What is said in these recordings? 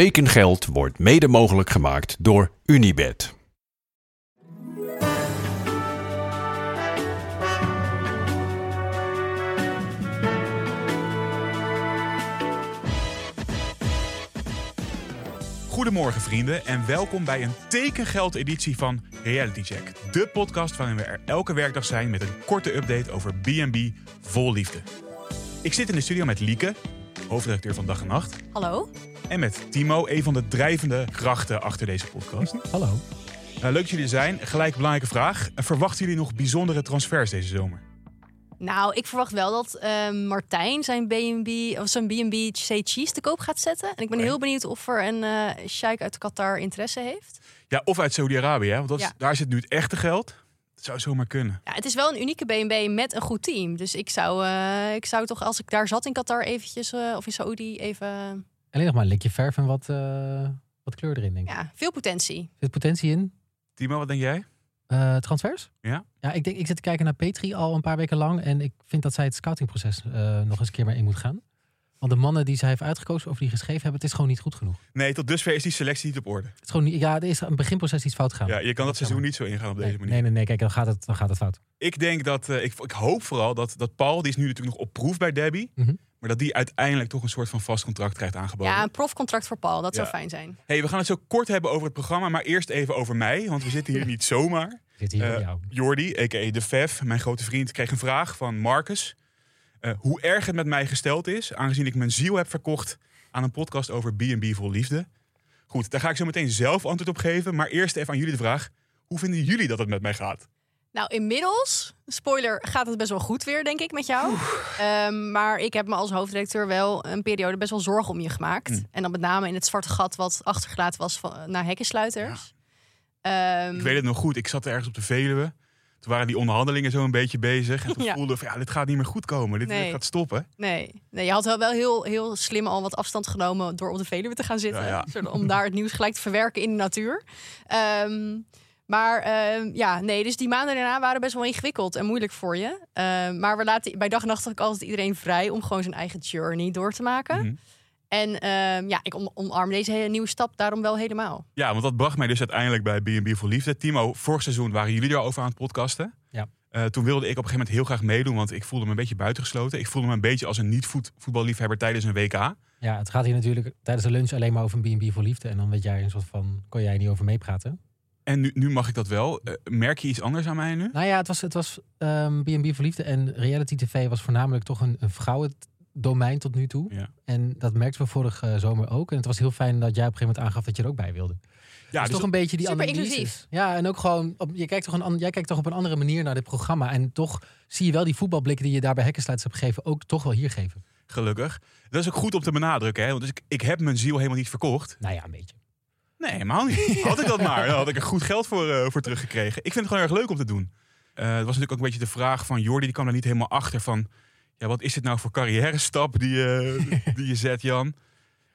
Tekengeld wordt mede mogelijk gemaakt door Unibed. Goedemorgen vrienden en welkom bij een tekengeld editie van Reality Check. De podcast waarin we er elke werkdag zijn met een korte update over B&B vol liefde. Ik zit in de studio met Lieke, hoofdredacteur van Dag en Nacht. Hallo? En met Timo, een van de drijvende krachten achter deze podcast. Hallo. Uh, leuk dat jullie er zijn. Gelijk belangrijke vraag. Uh, verwachten jullie nog bijzondere transfers deze zomer? Nou, ik verwacht wel dat uh, Martijn zijn B&B of zijn B&B Say Cheese te koop gaat zetten. En ik ben heel benieuwd of er een uh, sheik uit Qatar interesse heeft. Ja, of uit Saudi-Arabië, want dat is- Ja. daar zit nu het echte geld. Dat zou zomaar kunnen. Ja, het is wel een unieke B&B met een goed team. Dus ik zou, eh, ik zou toch, als ik daar zat in Qatar eventjes, eh, of in Saudi, even... Alleen nog maar een likje verf en wat, eh, wat kleur erin, denk ik. Ja, veel potentie. Zit potentie in? Timo, wat denk jij? Eh, transfers? Ja? Ja, ik, denk, ik zit te kijken naar Petri al een paar weken lang. En ik vind dat zij het scoutingproces eh, nog eens een keer mee in moet gaan. Want de mannen die zij heeft uitgekozen, of die geschreven hebben, het is gewoon niet goed genoeg. Nee, tot dusver is die selectie niet op orde. Het is gewoon niet, ja, er is een beginproces iets fout gegaan. Ja, je kan dat seizoen niet zo ingaan op deze manier. nee, nee, nee, kijk, dan gaat het, dan gaat het fout. Ik denk dat, eh, ik, ik hoop vooral dat, dat Paul, die is nu natuurlijk nog op proef bij Debbie, Mhm. Maar dat die uiteindelijk toch een soort van vast contract krijgt aangeboden. Ja, een profcontract voor Paul, dat zou fijn zijn. Hey, we gaan het zo kort hebben over het programma, maar eerst even over mij, want we zitten hier niet zomaar. Zit hier jou. Jordi, a.k.a. De Vef, mijn grote vriend, kreeg een vraag van Marcus. eh, hoe erg het met mij gesteld is, aangezien ik mijn ziel heb verkocht aan een podcast over B&B vol liefde. Goed, daar ga ik zo meteen zelf antwoord op geven, maar eerst even aan jullie de vraag. Hoe vinden jullie dat het met mij gaat? Nou, inmiddels, spoiler, gaat het best wel goed weer, denk ik, met jou. Ehm, maar ik heb me als hoofdredacteur wel een periode best wel zorgen om je gemaakt. Mm. En dan met name in het zwarte gat wat achtergelaten was van, naar hekkensluiters. Ehm, Ik weet het nog goed, ik zat ergens op de Veluwe. Toen waren die onderhandelingen zo een beetje bezig. En toen Ja. voelde van, ja, dit gaat niet meer goed komen. Dit, gaat stoppen. nee, nee, je had wel, wel heel, heel slim al wat afstand genomen door op de Veluwe te gaan zitten. Ja, ja. Om daar het nieuws gelijk te verwerken in de natuur. Ehm, maar ehm, ja, nee, dus die maanden daarna waren best wel ingewikkeld en moeilijk voor je. Ehm, maar we laten bij dag en nacht ook altijd iedereen vrij om gewoon zijn eigen journey door te maken. Mhm. En ehm, ja, ik om- omarm deze hele nieuwe stap daarom wel helemaal. Ja, want dat bracht mij dus uiteindelijk bij B&B voor Liefde. Timo, vorig seizoen waren jullie erover aan het podcasten. Ja. Eh, toen wilde ik op een gegeven moment heel graag meedoen, want ik voelde me een beetje buitengesloten. Ik voelde me een beetje als een niet-voetballiefhebber tijdens een WK. Ja, het gaat hier natuurlijk tijdens de lunch alleen maar over een B&B voor liefde. En dan weet jij een soort van, kon jij niet over meepraten. En nu, nu mag ik dat wel. Eh, merk je iets anders aan mij nu? Nou ja, het was, het was ehm, B&B voor liefde en reality tv was voornamelijk toch een, een vrouwendomein tot nu toe. Ja. En dat merkten we vorige eh, zomer ook. En het was heel fijn dat jij op een gegeven moment aangaf dat je er ook bij wilde. Ja, dus dus toch een beetje die super analyses. inclusief. Ja, en ook gewoon, op, je kijkt toch een, an- jij kijkt toch op een andere manier naar dit programma. En toch zie je wel die voetbalblikken die je daar bij Hekkensluiters hebt gegeven, ook toch wel hier geven. gelukkig. Dat is ook goed om te benadrukken, hè? want dus ik, ik heb mijn ziel helemaal niet verkocht. Nou ja, een beetje. Nee, helemaal niet. Had ik dat maar, dan had ik er goed geld voor, eh, voor teruggekregen. Ik vind het gewoon erg leuk om te doen. Eh, het was natuurlijk ook een beetje de vraag van Jordi, die kwam daar niet helemaal achter van... Ja, wat is dit nou voor carrière stap die, je die je zet, Jan?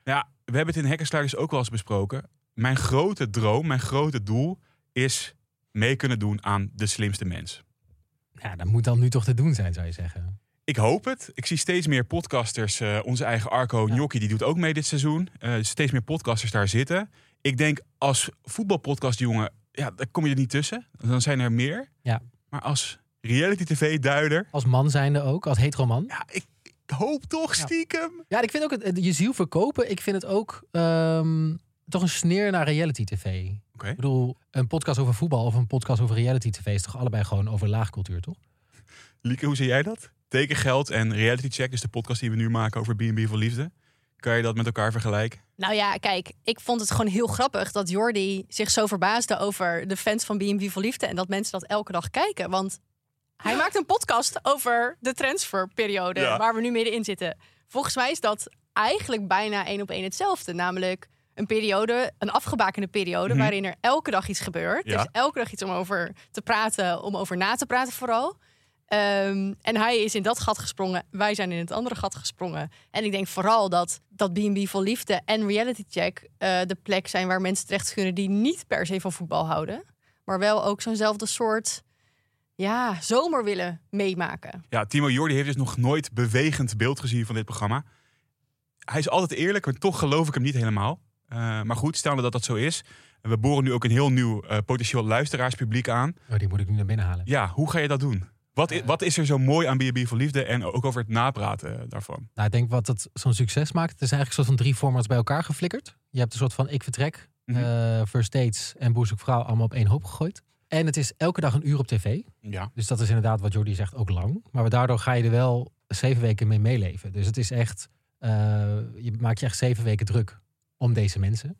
Ja, we hebben het in Hekkersluiters ook wel eens besproken. Mijn grote droom, mijn grote doel is mee kunnen doen aan de slimste mens. Ja, dat moet dan nu toch te doen zijn, zou je zeggen. Ik hoop het. Ik zie steeds meer podcasters. onze eigen Arco Ja. Gnocchi, die doet ook mee dit seizoen. Steeds meer podcasters daar zitten. Ik denk als voetbalpodcastjongen, ja, daar kom je er niet tussen. Dan zijn er meer. Ja. Maar als reality tv-duider, Als man zijnde ook, als heteroman. ja, ik, ik hoop toch stiekem. Ja, ik vind ook het, je ziel verkopen. Ik vind het ook ehm, toch een sneer naar reality tv. Ik bedoel, een podcast over voetbal of een podcast over reality tv is toch allebei gewoon over laagcultuur, toch? Lieke, hoe zie jij dat? Tekengeld en Reality Check, dus de podcast die we nu maken over B&B voor Liefde. Kan je dat met elkaar vergelijken? Nou ja, kijk, ik vond het gewoon heel grappig dat Jordi zich zo verbaasde over de fans van B&B voor Liefde. En dat mensen dat elke dag kijken. Want hij maakt een podcast over de transferperiode Ja. waar we nu middenin zitten. Volgens mij is dat eigenlijk bijna één op één hetzelfde. Namelijk een periode, een afgebakende periode, Mhm. waarin er elke dag iets gebeurt. Ja. Er is elke dag iets om over te praten, om over na te praten vooral. Ehm, en hij is in dat gat gesprongen. Wij zijn in het andere gat gesprongen. En ik denk vooral dat dat B&B vol liefde en reality check eh, de plek zijn waar mensen terecht kunnen die niet per se van voetbal houden, maar wel ook zo'nzelfde soort ja, zomer willen meemaken. Ja, Timo Jordi heeft dus nog nooit bewegend beeld gezien van dit programma. Hij is altijd eerlijk, maar toch geloof ik hem niet helemaal. Eh, maar goed, stel dat dat zo is. En we boren nu ook een heel nieuw eh, potentieel luisteraarspubliek aan. Oh, die moet ik nu naar binnen halen. Ja, hoe ga je dat doen? Wat, i- Eh. wat is er zo mooi aan B&B voor Liefde en ook over het napraten eh, daarvan? Nou, ik denk wat het zo'n succes maakt. Het is eigenlijk een soort van drie formats bij elkaar geflikkerd. Je hebt een soort van ik vertrek, eh, first dates en boer zoekt vrouw allemaal op één hoop gegooid. En het is elke dag een uur op tv. Ja. Dus dat is inderdaad wat Jordi zegt ook lang. Maar daardoor ga je er wel zeven weken mee meeleven. Dus het is echt, eh, je maakt je echt zeven weken druk om deze mensen.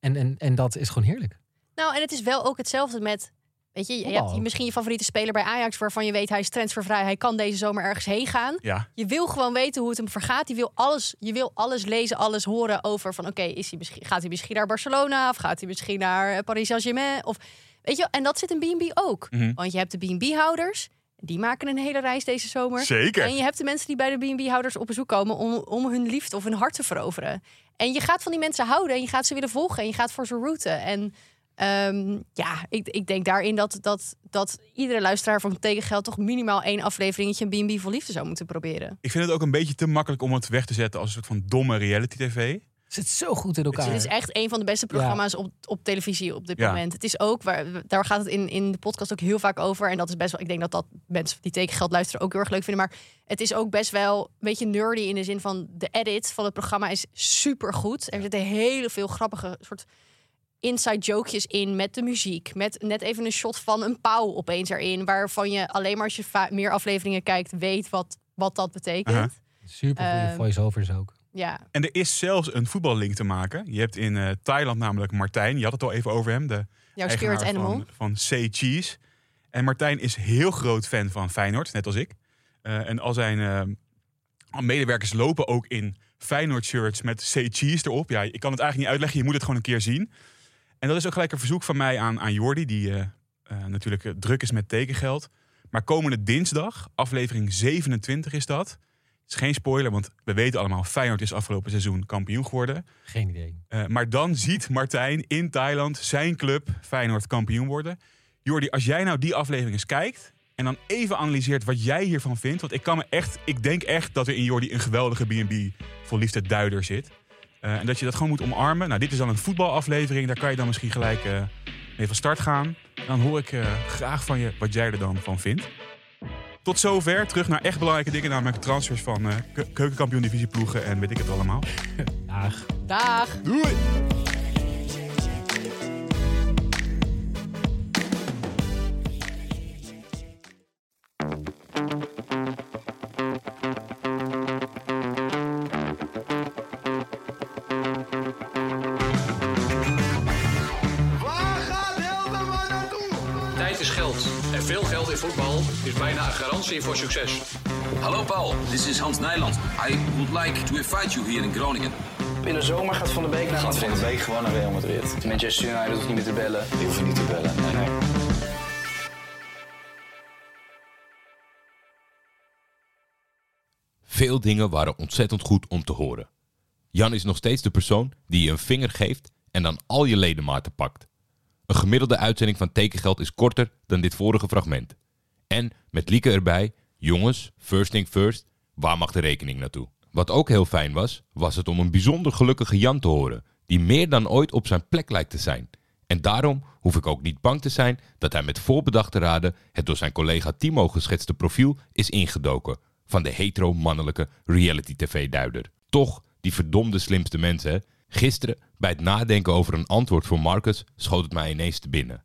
En, en, en dat is gewoon heerlijk. Nou, en het is wel ook hetzelfde met. Weet je, je hebt Voetbal. misschien je favoriete speler bij Ajax, waarvan je weet hij is transfervrij, hij kan deze zomer ergens heen gaan. Ja. Je wil gewoon weten hoe het hem vergaat. Je wil alles, je wil alles lezen, alles horen over van oké, is hij misschien gaat hij misschien naar Barcelona of gaat hij misschien naar eh, Paris Saint-Germain of weet je, en dat zit in B&B ook. Mhm. Want je hebt de B&B-houders, die maken een hele reis deze zomer. Zeker. En je hebt de mensen die bij de B&B-houders op bezoek komen om, om hun liefde of hun hart te veroveren. En je gaat van die mensen houden en je gaat ze willen volgen en je gaat voor ze routen. En ehm, ja, ik, ik denk daarin dat, dat, dat iedere luisteraar van Tegengeld toch minimaal één afleveringetje een B&B voor liefde zou moeten proberen. Ik vind het ook een beetje te makkelijk om het weg te zetten als een soort van domme reality tv. Het zit zo goed in elkaar. Het is echt een van de beste programma's op, op televisie op dit Ja. moment. Het is ook, waar, daar gaat het in, in de podcast ook heel vaak over. En dat is best wel, ik denk dat dat mensen die tekengeld luisteren ook heel erg leuk vinden. Maar het is ook best wel een beetje nerdy in de zin van de edit van het programma is super goed. Er zitten heel veel grappige soort inside jokejes in met de muziek. Met net even een shot van een pauw opeens erin. Waarvan je alleen maar als je meer afleveringen kijkt weet wat, wat dat betekent. Super goede Ehm, voice-overs ook. Ja, En er is zelfs een voetballink te maken. Je hebt in eh, Thailand namelijk Martijn. Je had het al even over hem. De jouw eigenaar spirit animal. Van, van Say Cheese. En Martijn is heel groot fan van Feyenoord, net als ik. Eh, en al zijn eh, medewerkers lopen ook in Feyenoord shirts met Say Cheese erop. Ja, ik kan het eigenlijk niet uitleggen. Je moet het gewoon een keer zien. En dat is ook gelijk een verzoek van mij aan, aan Jordi, die eh, eh, natuurlijk eh, druk is met tekengeld. Maar komende dinsdag, aflevering 27 is dat. Het is geen spoiler, want we weten allemaal, Feyenoord is afgelopen seizoen kampioen geworden. Geen idee. Maar dan ziet Martijn in Thailand zijn club Feyenoord kampioen worden. Jordi, als jij nou die aflevering eens kijkt en dan even analyseert wat jij hiervan vindt. Want ik kan me echt, ik denk echt dat er in Jordi een geweldige B&B voor liefde duider zit. Eh, en dat je dat gewoon moet omarmen. Nou, dit is dan een voetbalaflevering. Daar kan je dan misschien gelijk eh, mee van start gaan. Dan hoor ik eh, graag van je wat jij er dan van vindt. Tot zover. Terug naar echt belangrijke dingen. Namelijk transfers van eh ke- keukenkampioen divisie ploegen en weet ik het allemaal. Dag. Dag! Doei! Voor succes. Hallo Paul, this is Hans Nijland. I would like to invite you here in Groningen. In de zomer gaat Van de Beek naar Gaat Van Madrid. de Beek gewoon naar Real Madrid. Manchester United hoeft niet meer te bellen. Die hoeven niet te bellen. Nee, nee. Veel dingen waren ontzettend goed om te horen. Jan is nog steeds de persoon die je een vinger geeft en dan al je ledematen pakt. Een gemiddelde uitzending van tekengeld is korter dan dit vorige fragment. En met Lieke erbij, jongens, first thing first, waar mag de rekening naartoe? Wat ook heel fijn was, was het om een bijzonder gelukkige Jan te horen, die meer dan ooit op zijn plek lijkt te zijn. En daarom hoef ik ook niet bang te zijn dat hij met voorbedachte raden het door zijn collega Timo geschetste profiel is ingedoken van de hetero-mannelijke reality-tv-duider. Toch, die verdomde slimste mensen, hè? Gisteren, bij het nadenken over een antwoord voor Marcus, schoot het mij ineens te binnen.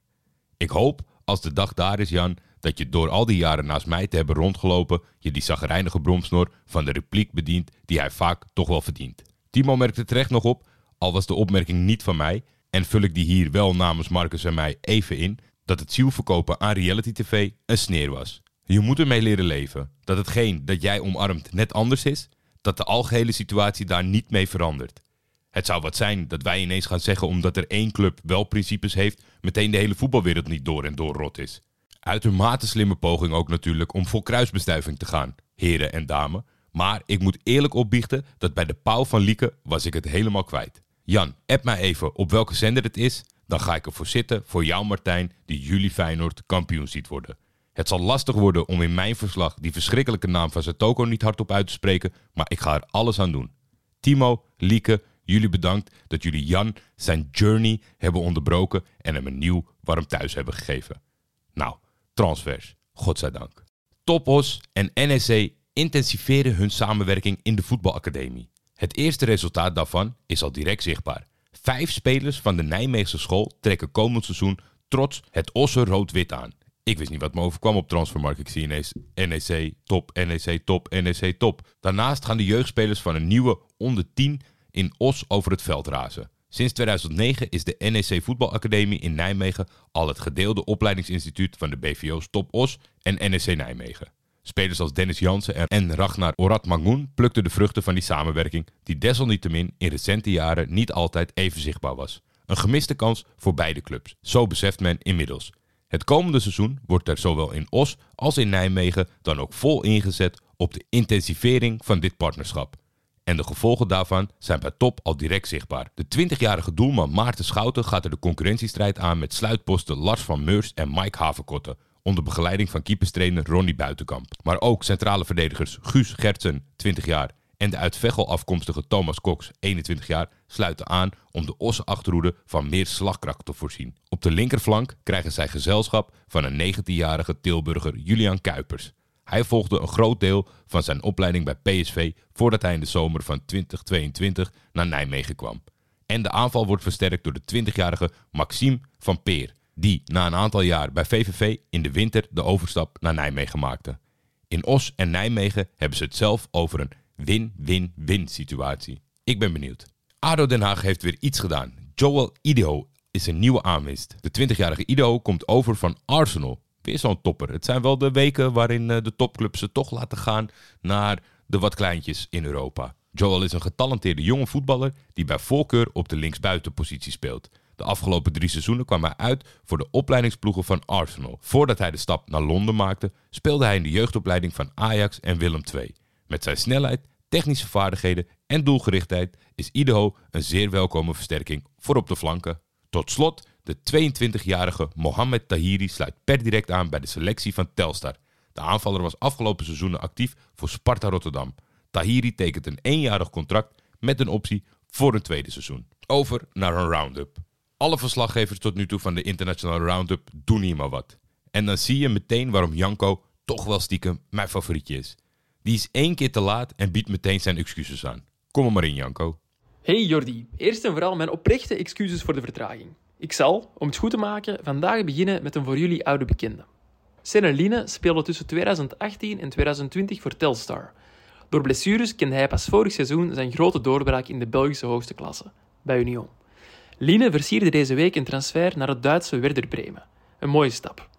Ik hoop, als de dag daar is, Jan, dat je door al die jaren naast mij te hebben rondgelopen, je die zagrijnige bromsnor van de repliek bedient die hij vaak toch wel verdient. Timo merkte terecht nog op, al was de opmerking niet van mij, en vul ik die hier wel namens Marcus en mij even in, dat het zielverkopen aan reality tv een sneer was. Je moet ermee leren leven, dat hetgeen dat jij omarmt net anders is, dat de algehele situatie daar niet mee verandert. Het zou wat zijn dat wij ineens gaan zeggen omdat er één club wel principes heeft, meteen de hele voetbalwereld niet door en door rot is. Uitermate slimme poging ook natuurlijk om voor kruisbestuiving te gaan, heren en dames. Maar ik moet eerlijk opbiechten dat bij de pauw van Lieke was ik het helemaal kwijt. Jan, app mij even op welke zender het is, dan ga ik ervoor zitten voor jou Martijn die jullie Feyenoord kampioen ziet worden. Het zal lastig worden om in mijn verslag die verschrikkelijke naam van Zatoko niet hardop uit te spreken, maar ik ga er alles aan doen. Timo, Lieke, Jullie bedankt dat jullie Jan zijn journey hebben onderbroken en hem een nieuw warm thuis hebben gegeven. Nou, transfers, godzijdank. Topos en NEC intensiveren hun samenwerking in de voetbalacademie. Het eerste resultaat daarvan is al direct zichtbaar. Vijf spelers van de Nijmeegse school trekken komend seizoen trots het Osse rood-wit aan. Ik wist niet wat me overkwam op transfermarkt. Ik zie ineens NEC top, NEC top, NEC top. Daarnaast gaan de jeugdspelers van een nieuwe onder 10 in Os over het veld razen. Sinds 2009 is de NEC Voetbalacademie in Nijmegen al het gedeelde opleidingsinstituut van de BVO's Top Os en NEC Nijmegen. Spelers als Dennis Jansen en Ragnar Orat Mangoen plukten de vruchten van die samenwerking, die desalniettemin in recente jaren niet altijd even zichtbaar was. Een gemiste kans voor beide clubs, zo beseft men inmiddels. Het komende seizoen wordt er zowel in Os als in Nijmegen dan ook vol ingezet op de intensivering van dit partnerschap. En de gevolgen daarvan zijn bij top al direct zichtbaar. De 20-jarige doelman Maarten Schouten gaat er de concurrentiestrijd aan met sluitposten Lars van Meurs en Mike Haverkotten. Onder begeleiding van keeperstrainer Ronnie Buitenkamp. Maar ook centrale verdedigers Guus Gertsen, 20 jaar, en de uit Veghel afkomstige Thomas Cox, 21 jaar, sluiten aan om de Osse achterhoede van meer slagkracht te voorzien. Op de linkerflank krijgen zij gezelschap van een 19-jarige Tilburger Julian Kuipers. Hij volgde een groot deel van zijn opleiding bij PSV voordat hij in de zomer van 2022 naar Nijmegen kwam. En de aanval wordt versterkt door de 20-jarige Maxime van Peer, die na een aantal jaar bij VVV in de winter de overstap naar Nijmegen maakte. In Os en Nijmegen hebben ze het zelf over een win-win-win situatie. Ik ben benieuwd. ADO Den Haag heeft weer iets gedaan. Joel Idaho is een nieuwe aanwinst. De 20-jarige Idaho komt over van Arsenal. Weer zo'n topper. Het zijn wel de weken waarin eh, de topclubs ze toch laten gaan naar de wat kleintjes in Europa. Joel is een getalenteerde jonge voetballer die bij voorkeur op de linksbuitenpositie speelt. De afgelopen drie seizoenen kwam hij uit voor de opleidingsploegen van Arsenal. Voordat hij de stap naar Londen maakte, speelde hij in de jeugdopleiding van Ajax en Willem II. Met zijn snelheid, technische vaardigheden en doelgerichtheid is Idaho een zeer welkome versterking voor op de flanken. Tot slot, de 22-jarige Mohamed Tahiri sluit per direct aan bij de selectie van Telstar. De aanvaller was afgelopen seizoenen actief voor Sparta Rotterdam. Tahiri tekent een eenjarig contract met een optie voor een tweede seizoen. Over naar een round-up. Alle verslaggevers tot nu toe van de internationale round-up doen hier maar wat. En dan zie je meteen waarom Janko toch wel stiekem mijn favorietje is. Die is één keer te laat en biedt meteen zijn excuses aan. Kom er maar in, Janko. Hey Jordi, eerst en vooral mijn oprechte excuses voor de vertraging. Ik zal, om het goed te maken, vandaag beginnen met een voor jullie oude bekende. Seneline speelde tussen 2018 en 2020 voor Telstar. Door blessures kende hij pas vorig seizoen zijn grote doorbraak in de Belgische hoogste klasse, bij Union. Line versierde deze week een transfer naar het Duitse Werder Bremen. Een mooie stap.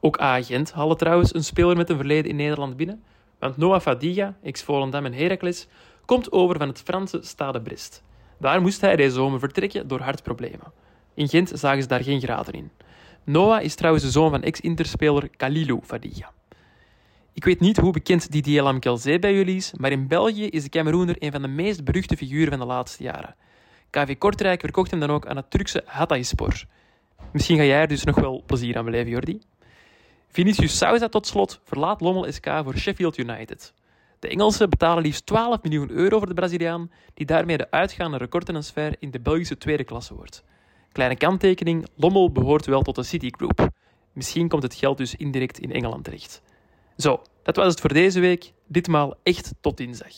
Ook A-agent haalde trouwens een speler met een verleden in Nederland binnen, want Noah Fadiga, ex-Volendam en Heracles, komt over van het Franse Stade Brest. Daar moest hij deze zomer vertrekken door hartproblemen. In Gent zagen ze daar geen graden in. Noah is trouwens de zoon van ex-interspeler Kalilou Fadiga. Ik weet niet hoe bekend Didier Lamkelzee bij jullie is, maar in België is de Cameroener een van de meest beruchte figuren van de laatste jaren. KV Kortrijk verkocht hem dan ook aan het Turkse Hatayspor. Misschien ga jij er dus nog wel plezier aan beleven, Jordi. Vinicius Souza tot slot verlaat Lommel SK voor Sheffield United. De Engelsen betalen liefst 12 miljoen euro voor de Braziliaan, die daarmee de uitgaande recordtransfer in de Belgische tweede klasse wordt. Kleine kanttekening, Lommel behoort wel tot de Citigroup. Misschien komt het geld dus indirect in Engeland terecht. Zo, dat was het voor deze week. Ditmaal echt tot dinsdag.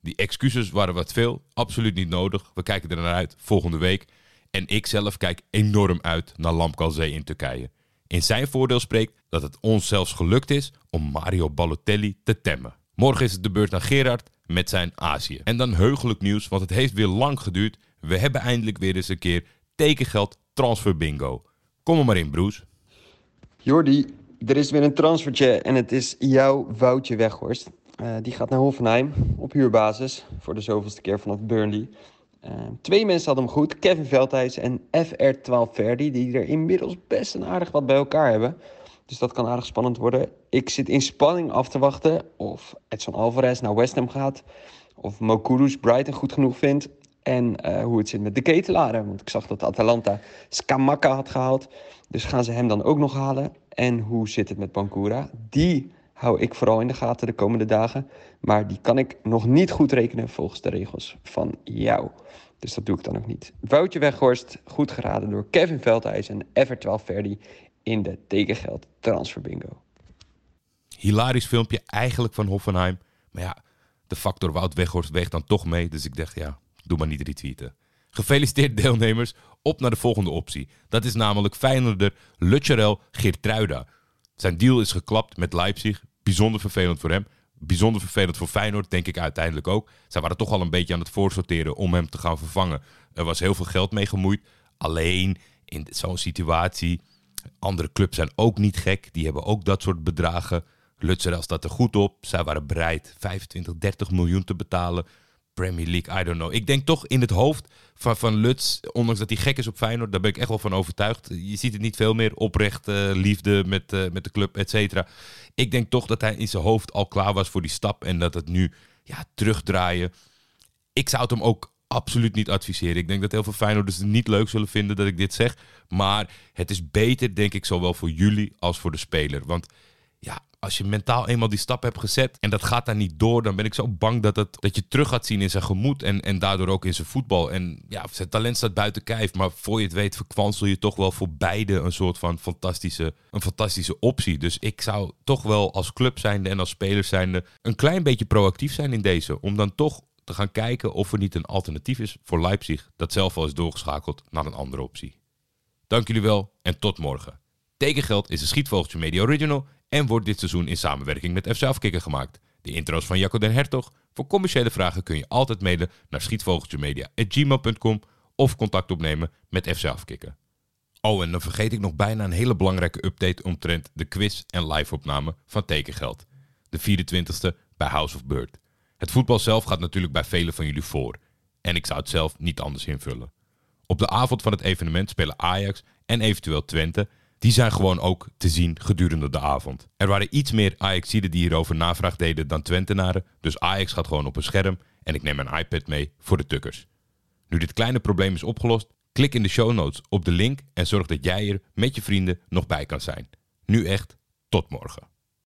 Die excuses waren wat veel, absoluut niet nodig. We kijken er naar uit volgende week. En ik zelf kijk enorm uit naar Lamkalzee in Turkije. In zijn voordeel spreekt dat het ons zelfs gelukt is om Mario Balotelli te temmen. Morgen is het de beurt naar Gerard met zijn Azië. En dan heugelijk nieuws, want het heeft weer lang geduurd. We hebben eindelijk weer eens een keer tekengeld transfer bingo. Kom er maar in, Broes. Jordi, er is weer een transfertje en het is jouw Woutje Weghorst. Uh, die gaat naar Hoffenheim op huurbasis voor de zoveelste keer vanaf Burnley. Uh, twee mensen hadden hem goed, Kevin Veldhuis en FR12 Verdi, die er inmiddels best een aardig wat bij elkaar hebben. Dus dat kan aardig spannend worden. Ik zit in spanning af te wachten of Edson Alvarez naar West Ham gaat. Of Mokudus Brighton goed genoeg vindt. En uh, hoe het zit met de ketelaren. Want ik zag dat Atalanta Scamacca had gehaald. Dus gaan ze hem dan ook nog halen? En hoe zit het met Bancura? Die hou ik vooral in de gaten de komende dagen. Maar die kan ik nog niet goed rekenen volgens de regels van jou. Dus dat doe ik dan ook niet. Woutje Weghorst, goed geraden door Kevin Veldhuis en Ever 12 Verdi in de tekengeld transfer bingo. Hilarisch filmpje eigenlijk van Hoffenheim. Maar ja, de factor Wout Weghorst weegt dan toch mee. Dus ik dacht, ja, doe maar niet retweeten. Gefeliciteerd deelnemers. Op naar de volgende optie. Dat is namelijk Feyenoorder Lutcherel Geertruida. Zijn deal is geklapt met Leipzig. Bijzonder vervelend voor hem. Bijzonder vervelend voor Feyenoord, denk ik uiteindelijk ook. Zij waren toch al een beetje aan het voorsorteren om hem te gaan vervangen. Er was heel veel geld mee gemoeid. Alleen in zo'n situatie. Andere clubs zijn ook niet gek. Die hebben ook dat soort bedragen. Lutserel staat er goed op. Zij waren bereid 25, 30 miljoen te betalen. Premier League, I don't know. Ik denk toch in het hoofd van, van Luts, ondanks dat hij gek is op Feyenoord, daar ben ik echt wel van overtuigd. Je ziet het niet veel meer, oprecht, uh, liefde met, uh, met de club, et cetera. Ik denk toch dat hij in zijn hoofd al klaar was voor die stap en dat het nu ja, terugdraaien. Ik zou het hem ook absoluut niet adviseren. Ik denk dat heel veel Feyenoorders het niet leuk zullen vinden dat ik dit zeg. Maar het is beter, denk ik, zowel voor jullie als voor de speler. Want ja, als je mentaal eenmaal die stap hebt gezet en dat gaat daar niet door, dan ben ik zo bang dat, het, dat je terug gaat zien in zijn gemoed en, en daardoor ook in zijn voetbal. En ja, zijn talent staat buiten kijf, maar voor je het weet verkwansel je toch wel voor beide een soort van fantastische, een fantastische optie. Dus ik zou toch wel als club zijnde en als speler zijnde een klein beetje proactief zijn in deze, om dan toch te gaan kijken of er niet een alternatief is voor Leipzig, dat zelf al is doorgeschakeld naar een andere optie. Dank jullie wel en tot morgen. Tekengeld is een Schietvogeltje Media Original en wordt dit seizoen in samenwerking met FC Afkikken gemaakt. De intro's van Jacco den Hertog. Voor commerciële vragen kun je altijd mailen naar schietvogeltjemedia.gmail.com of contact opnemen met FC Afkikken. Oh, en dan vergeet ik nog bijna een hele belangrijke update omtrent de quiz en live-opname van Tekengeld. De 24e bij House of Bird. Het voetbal zelf gaat natuurlijk bij velen van jullie voor. En ik zou het zelf niet anders invullen. Op de avond van het evenement spelen Ajax en eventueel Twente die zijn gewoon ook te zien gedurende de avond. Er waren iets meer Ajaxiden die hierover navraag deden dan Twentenaren, dus Ajax gaat gewoon op een scherm en ik neem mijn iPad mee voor de tukkers. Nu dit kleine probleem is opgelost, klik in de show notes op de link en zorg dat jij er met je vrienden nog bij kan zijn. Nu echt, tot morgen.